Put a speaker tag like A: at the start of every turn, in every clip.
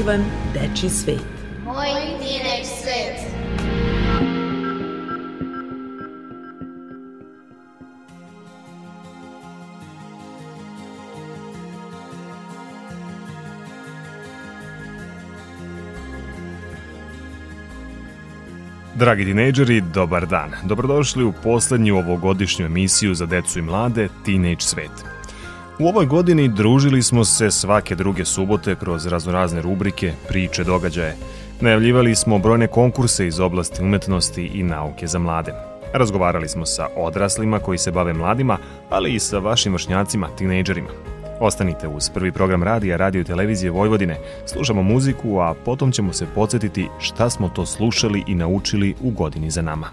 A: neotkrivan deči svet.
B: Moj tineč svet.
C: Dragi tinejdžeri, dobar dan. Dobrodošli u poslednju ovogodišnju emisiju za decu i mlade Teenage Svet. U ovoj godini družili smo se svake druge subote kroz raznorazne rubrike, priče, događaje. Najavljivali smo brojne konkurse iz oblasti umetnosti i nauke za mlade. Razgovarali smo sa odraslima koji se bave mladima, ali i sa vašim vršnjacima, tinejdžerima. Ostanite uz prvi program radija, radio i televizije Vojvodine, slušamo muziku, a potom ćemo se podsjetiti šta smo to slušali i naučili u godini za nama.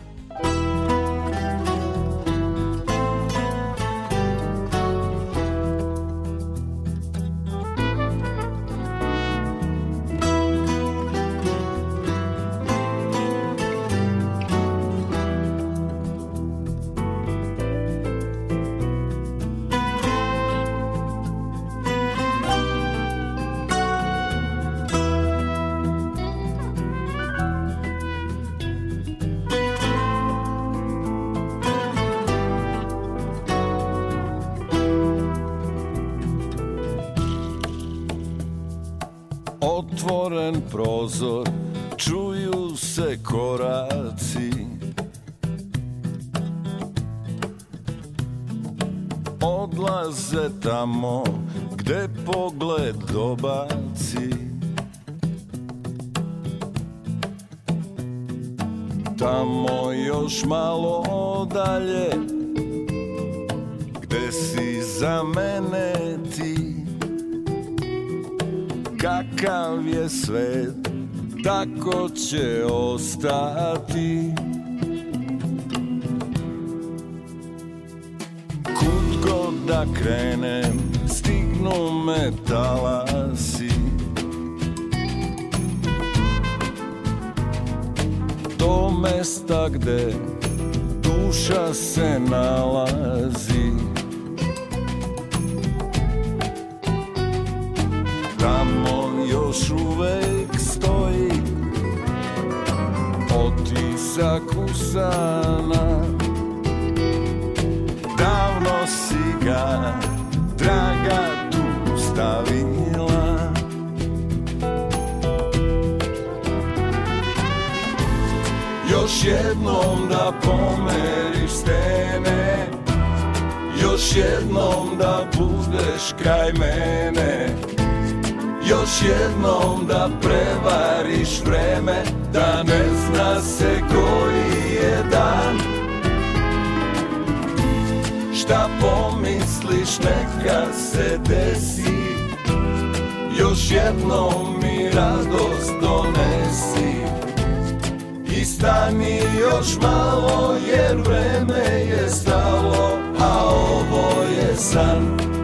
D: otvoren prozor Čuju se koraci Odlaze tamo gde pogled dobaci Tamo još malo dalje Gde si za mene kakav je svet, tako će ostati. Kud god da krenem, stignu me talasi. Do mesta gde duša se nalazi. još uvek stoji Otisak usana Davno si ga, draga, tu stavila Još jednom da pomeriš stene Još jednom da budeš kraj mene još jednom da prevariš vreme Da ne zna se koji je dan Šta pomisliš neka se desi Još jednom mi radost donesi I stani još malo jer vreme je stalo A ovo je san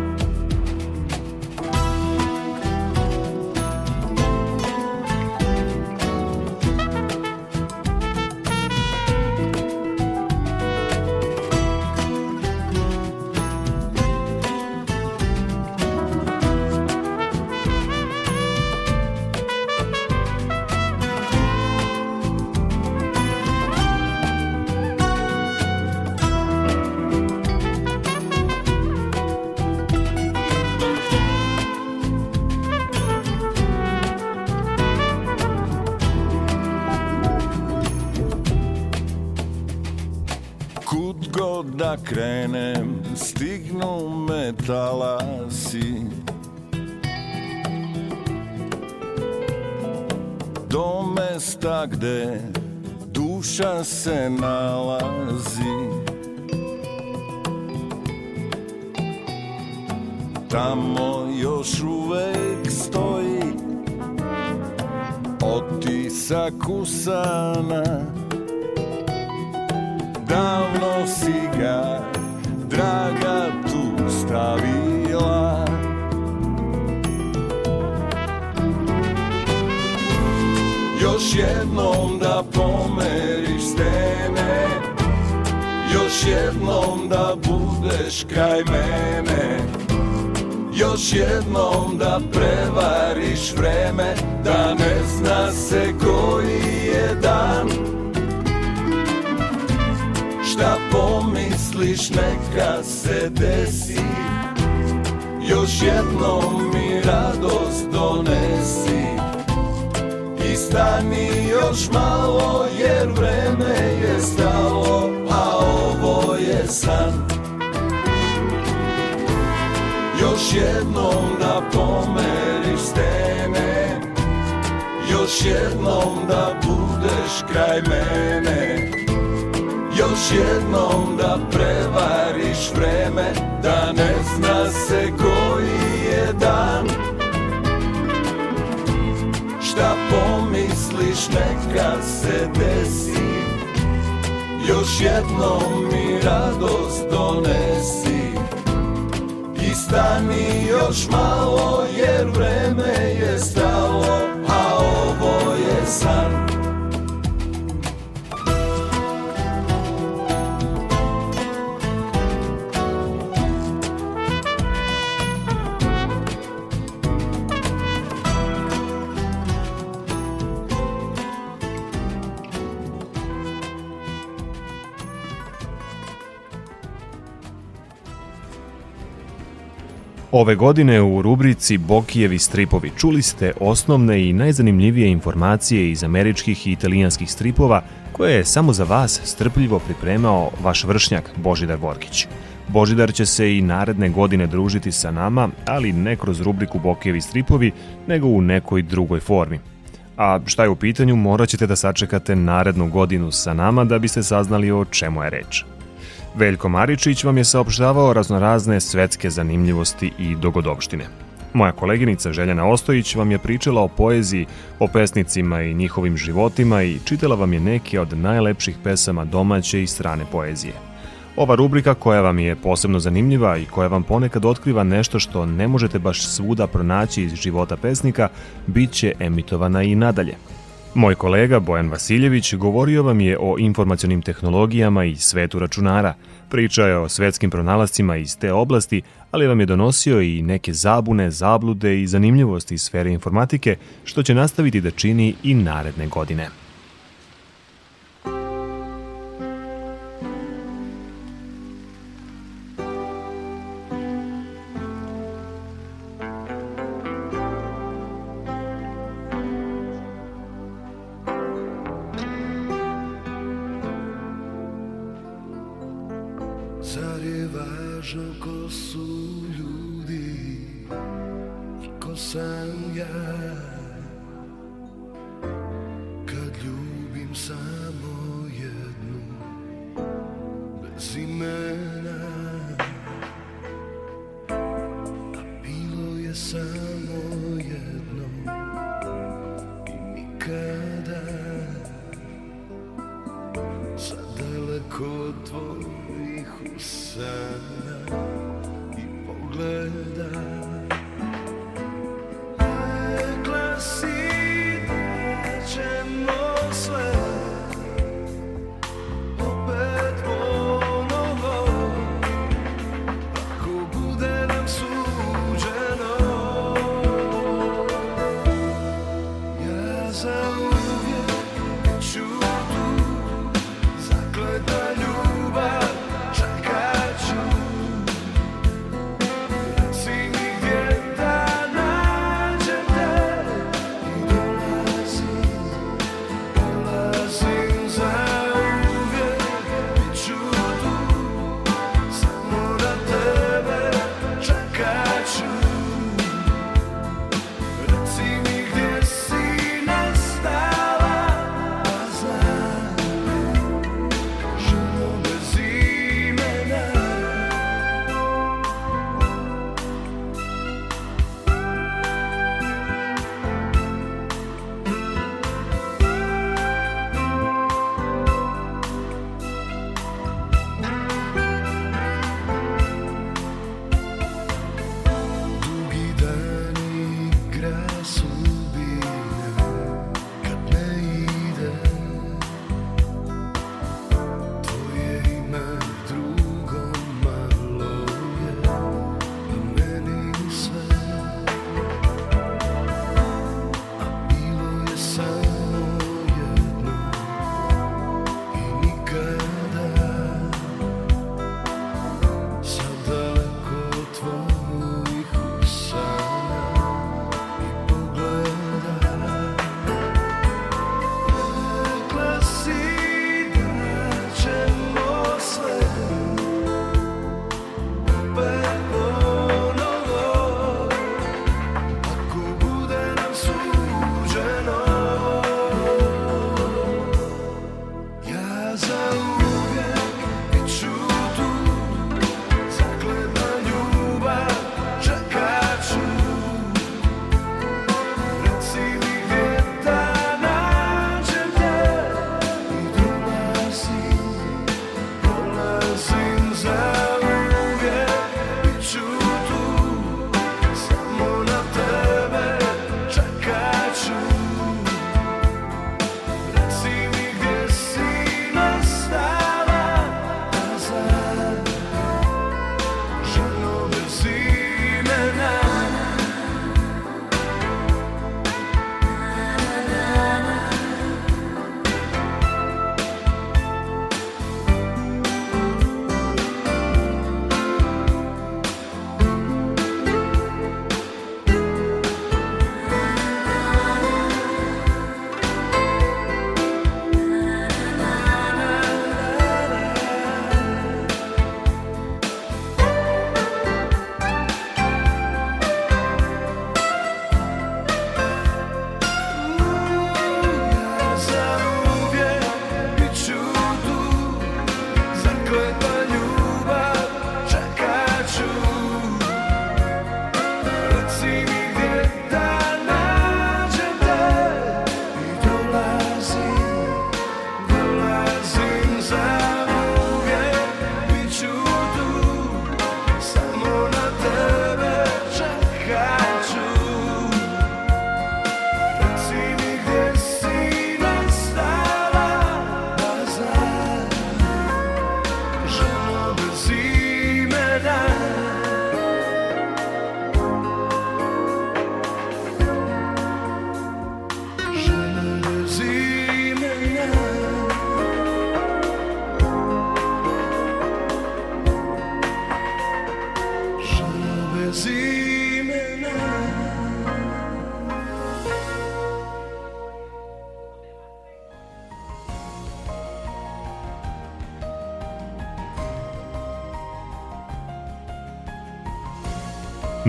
D: mesta gde duša se nalazi Tamo još uvek stoji otisak usana Davno si ga, draga, tu stavila Još jednom da pomeriš stene Još jednom da budeš kraj mene Još jednom da prevariš vreme Da ne zna se koji je dan Šta pomisliš neka se desi Još jednom mi radost donesi Stani još malo jer vreme je stalo A ovo je san Još jednom da pomeriš stene Još jednom da budeš kraj mene Još jednom da prevariš vreme Da ne zna se koji je dan šta pomisliš neka se desi Još jednom mi radost donesi I stani još malo jer vreme je stalo A ovo je san
C: Ove godine u rubrici Bokijevi stripovi čuli ste osnovne i najzanimljivije informacije iz američkih i italijanskih stripova koje je samo za vas strpljivo pripremao vaš vršnjak Božidar Borkić. Božidar će se i naredne godine družiti sa nama, ali ne kroz rubriku Bokijevi stripovi, nego u nekoj drugoj formi. A šta je u pitanju, morat ćete da sačekate narednu godinu sa nama da biste saznali o čemu je reč. Veljko Maričić vam je saopštavao raznorazne svetske zanimljivosti i dogodovštine. Moja koleginica Željana Ostojić vam je pričala o poeziji, o pesnicima i njihovim životima i čitala vam je neke od najlepših pesama domaće i strane poezije. Ova rubrika koja vam je posebno zanimljiva i koja vam ponekad otkriva nešto što ne možete baš svuda pronaći iz života pesnika, bit će emitovana i nadalje – Moj kolega Bojan Vasiljević govorio vam je o informacionim tehnologijama i svetu računara. Pričao je o svetskim pronalascima iz te oblasti, ali vam je donosio i neke zabune, zablude i zanimljivosti iz sfere informatike, što će nastaviti da čini i naredne godine.
E: kada Sad daleko od tvojih usana I pogledaj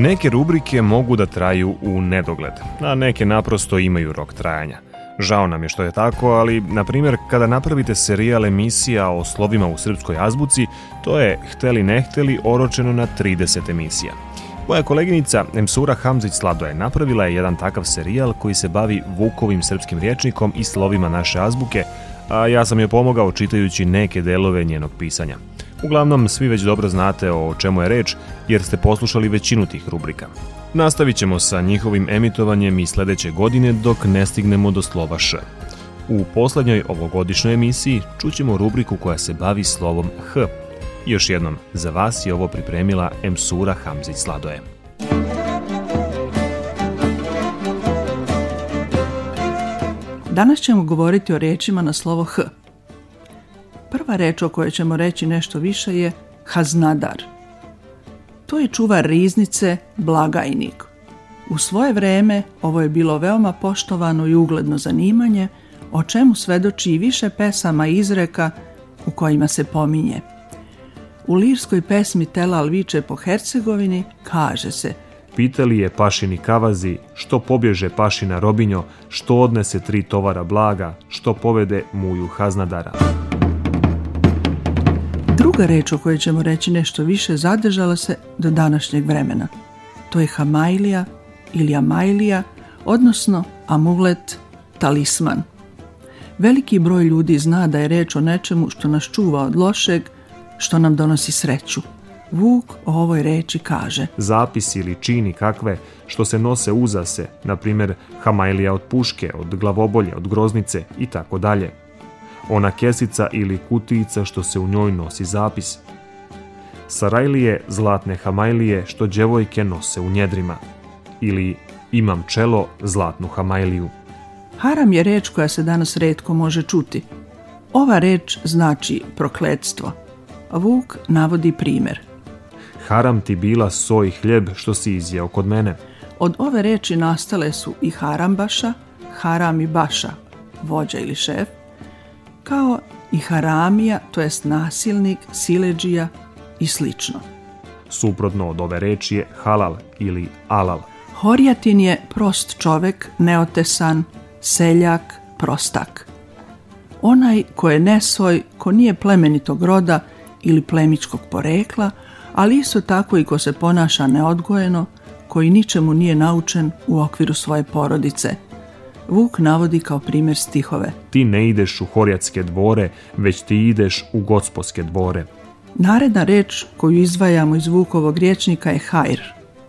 C: Neke rubrike mogu da traju u nedogled, a neke naprosto imaju rok trajanja. Žao nam je što je tako, ali, na primjer, kada napravite serijal emisija o slovima u srpskoj azbuci, to je, hteli ne hteli, oročeno na 30 emisija. Moja koleginica Emsura Hamzić-Sladoje napravila je jedan takav serijal koji se bavi Vukovim srpskim riječnikom i slovima naše azbuke, a ja sam joj pomogao čitajući neke delove njenog pisanja. Uglavnom, svi već dobro znate o čemu je reč, jer ste poslušali većinu tih rubrika. Nastavit ćemo sa njihovim emitovanjem i sledeće godine dok ne stignemo do slova Š. U poslednjoj ovogodišnjoj emisiji čućemo rubriku koja se bavi slovom H. Još jednom, za vas je ovo pripremila Emsura Hamzić Sladoje.
F: Danas ćemo govoriti o rečima na slovo H – Prva reč o kojoj ćemo reći nešto više je haznadar. To je čuvar riznice, blagajnik. U svoje vreme ovo je bilo veoma poštovano i ugledno zanimanje, o čemu svedoči i više pesama i izreka u kojima se pominje. U lirskoj pesmi Tela Alviče po Hercegovini kaže se Pitali je pašini kavazi, što pobježe pašina robinjo, što odnese tri tovara blaga, što povede muju haznadara druga reč o kojoj ćemo reći nešto više zadržala se do današnjeg vremena. To je Hamailija ili Amailija, odnosno amulet, talisman. Veliki broj ljudi zna da je reč o nečemu što nas čuva od lošeg, što nam donosi sreću. Vuk o ovoj reči kaže Zapis ili čini kakve što se nose uzase, na primjer hamailija od puške, od glavobolje, od groznice i tako dalje ona kesica ili kutijica što se u njoj nosi zapis. Sarajlije, zlatne hamajlije što djevojke nose u njedrima. Ili imam čelo, zlatnu hamajliju. Haram je reč koja se danas redko može čuti. Ova reč znači prokledstvo. Vuk navodi primer. Haram ti bila soj hljeb što si izjeo kod mene. Od ove reči nastale su i harambaša, haram i baša, vođa ili šef, kao i haramija, to jest nasilnik, sileđija i slično. Suprotno od ove reči je halal ili alal. Horjatin je prost čovek, neotesan, seljak, prostak. Onaj ko je nesoj, ko nije plemenitog roda ili plemičkog porekla, ali isto tako i ko se ponaša neodgojeno, koji ničemu nije naučen u okviru svoje porodice – Vuk navodi kao primjer stihove. Ti ne ideš u horjatske dvore, već ti ideš u gospodske dvore. Naredna reč koju izvajamo iz Vukovog riječnika je hajr.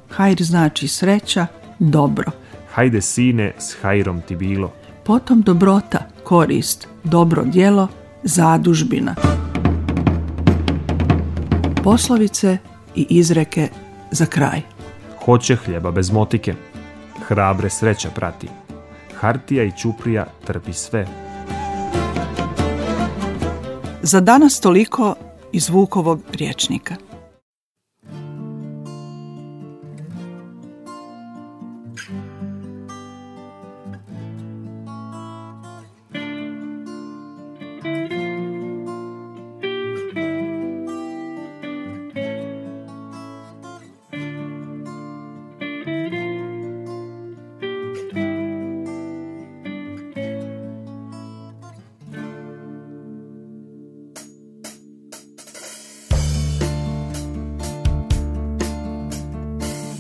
F: Hajr znači sreća, dobro. Hajde sine, s hajrom ti bilo. Potom dobrota, korist, dobro djelo, zadužbina. Poslovice i izreke za kraj. Hoće hljeba bez motike. Hrabre sreća prati. Hartija i Ćuprija trpi sve. Za danas toliko iz Vukovog riječnika.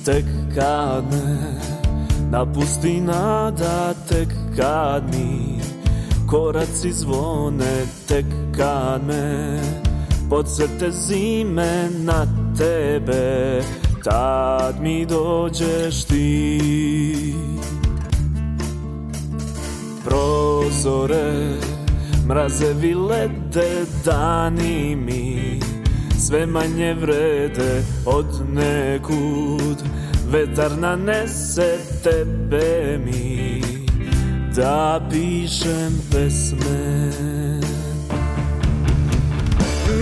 G: tek kad me napusti nada tek kad mi koraci zvone tek kad me podsete zime na tebe tad mi dođeš ti prozore mrazevi lete dani mi sve manje vrede od nekud Vetar nanese tebe mi da pišem pesme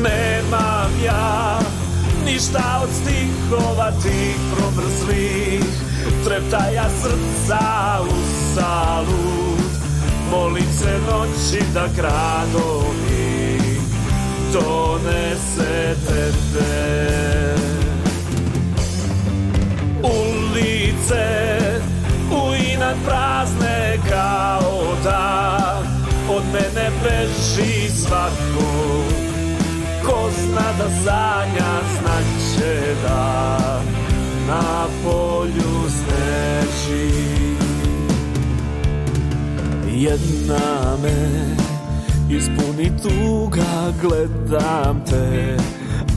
G: Nemam ja ništa od stihova tih promrzlih Treptaja srca u salu Molim se noći da kradom donese tebe Ulice u inat prazne kao da Od mene beži svako Ko zna da sanja znaće da Na polju sneži Jedna me Ispuni tuga gledam te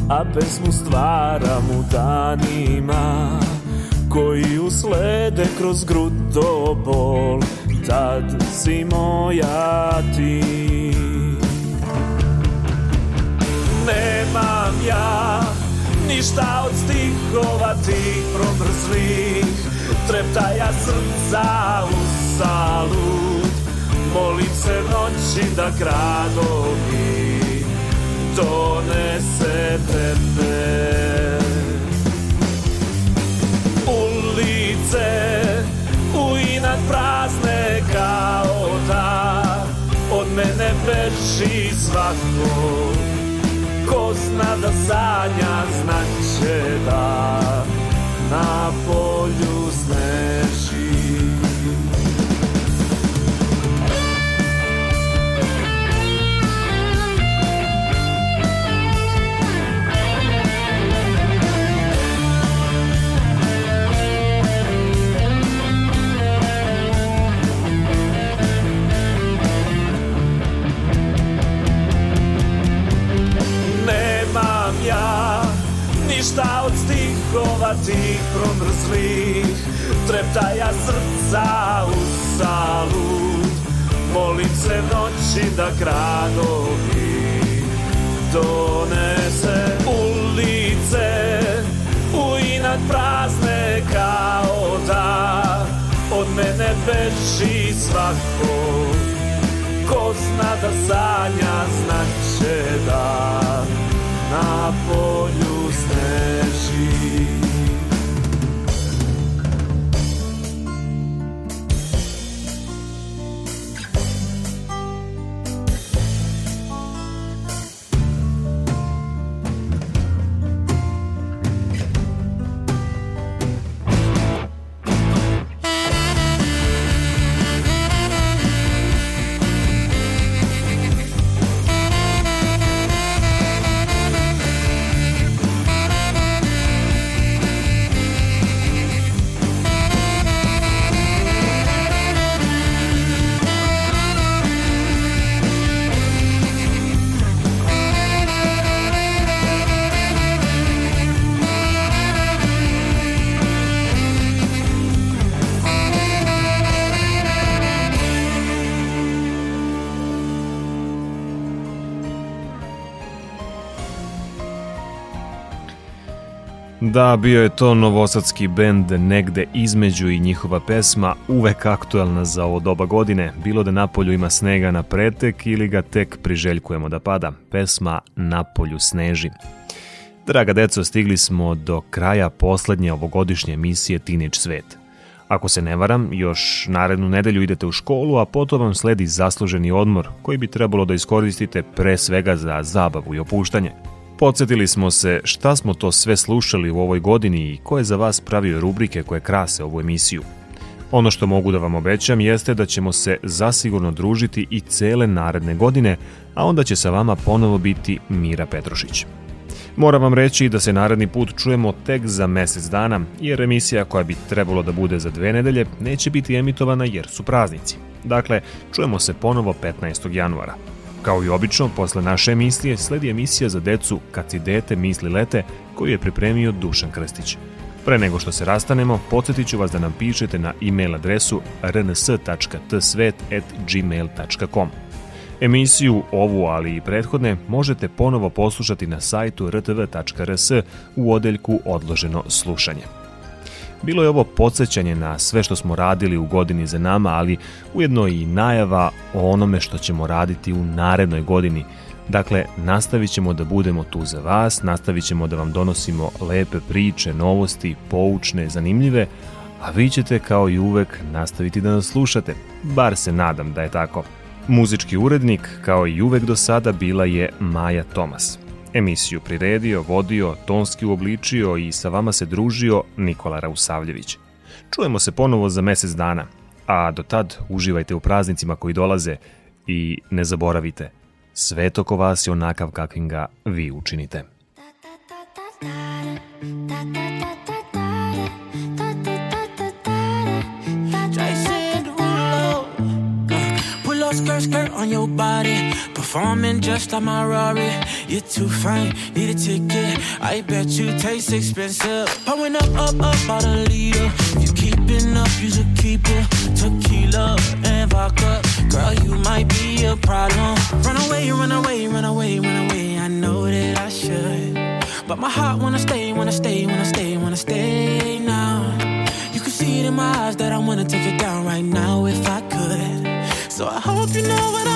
G: A pesmu stvaram u danima Koji uslede kroz grudo bol Tad si moja ti Nemam ja ništa od stihova ti promrzlih Treptaja srca u salu molim se noći da gradovi donese tebe Ulice u inat prazne kao da Od mene beži svako Ko zna da sanja znaće da tih promrzlih Treptaja srca u salu Molim se noći da gradovi Donese ulice U inat prazne kao da Od mene beži svako Ko zna da sanja znaće da Na polju
C: Da, bio je to novosadski bend negde između i njihova pesma uvek aktuelna za ovo doba godine, bilo da Napolju ima snega na pretek ili ga tek priželjkujemo da pada, pesma Napolju sneži. Draga deco, stigli smo do kraja poslednje ovogodišnje emisije Teenage Svet. Ako se ne varam, još narednu nedelju idete u školu, a potom vam sledi zasluženi odmor, koji bi trebalo da iskoristite pre svega za zabavu i opuštanje – Podsjetili smo se šta smo to sve slušali u ovoj godini i ko je za vas pravio rubrike koje krase ovu emisiju. Ono što mogu da vam obećam jeste da ćemo se zasigurno družiti i cele naredne godine, a onda će sa vama ponovo biti Mira Petrošić. Moram vam reći da se naredni put čujemo tek za mesec dana, jer emisija koja bi trebalo da bude za dve nedelje neće biti emitovana jer su praznici. Dakle, čujemo se ponovo 15. januara. Kao i obično, posle naše emisije sledi emisija za decu Kad ti dete misli lete, koju je pripremio Dušan Krstić. Pre nego što se rastanemo, podsjetit ću vas da nam pišete na e-mail adresu rns.tsvet.gmail.com. Emisiju ovu, ali i prethodne, možete ponovo poslušati na sajtu rtv.rs u odeljku Odloženo slušanje. Bilo je ovo podsjećanje na sve što smo radili u godini za nama, ali ujedno i najava o onome što ćemo raditi u narednoj godini. Dakle, nastavit ćemo da budemo tu za vas, nastavit ćemo da vam donosimo lepe priče, novosti, poučne, zanimljive, a vi ćete kao i uvek nastaviti da nas slušate. Bar se nadam da je tako. Muzički urednik, kao i uvek do sada, bila je Maja Tomas. Emisiju priredio, vodio, tonski uobličio i sa vama se družio Nikola Rausavljević. Čujemo se ponovo za mesec dana, a do tad uživajte u praznicima koji dolaze i ne zaboravite, svet oko vas je onakav kakvim ga vi učinite. Skirt, skirt on your body in just like my Rory. You're too fine, need a ticket. I bet you taste expensive. Pumping up, up, up out a leader. If you keeping up, you should keep it. Tequila and vodka. Girl, you might be a problem. Run away, run away, run away, run away. I know that I should. But my heart wanna stay, wanna stay, wanna stay, wanna stay now. You can see it in my eyes that I wanna take it down right now if I could. So I hope you know what I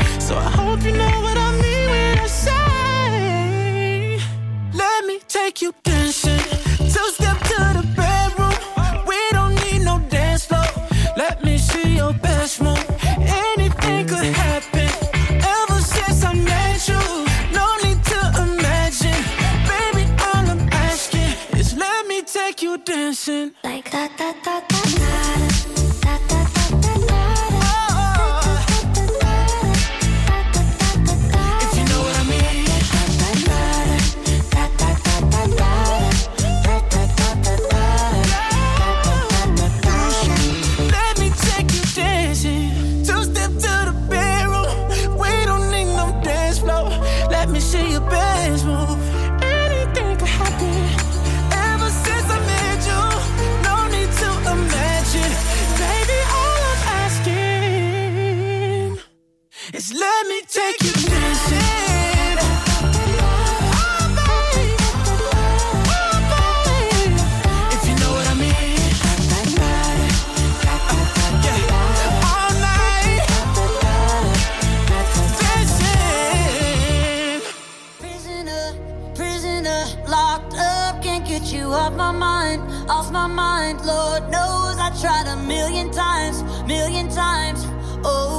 C: So I hope you know what I mean when I say, Let me take you dancing, two step to the back.
H: tried a million times, million times. Oh.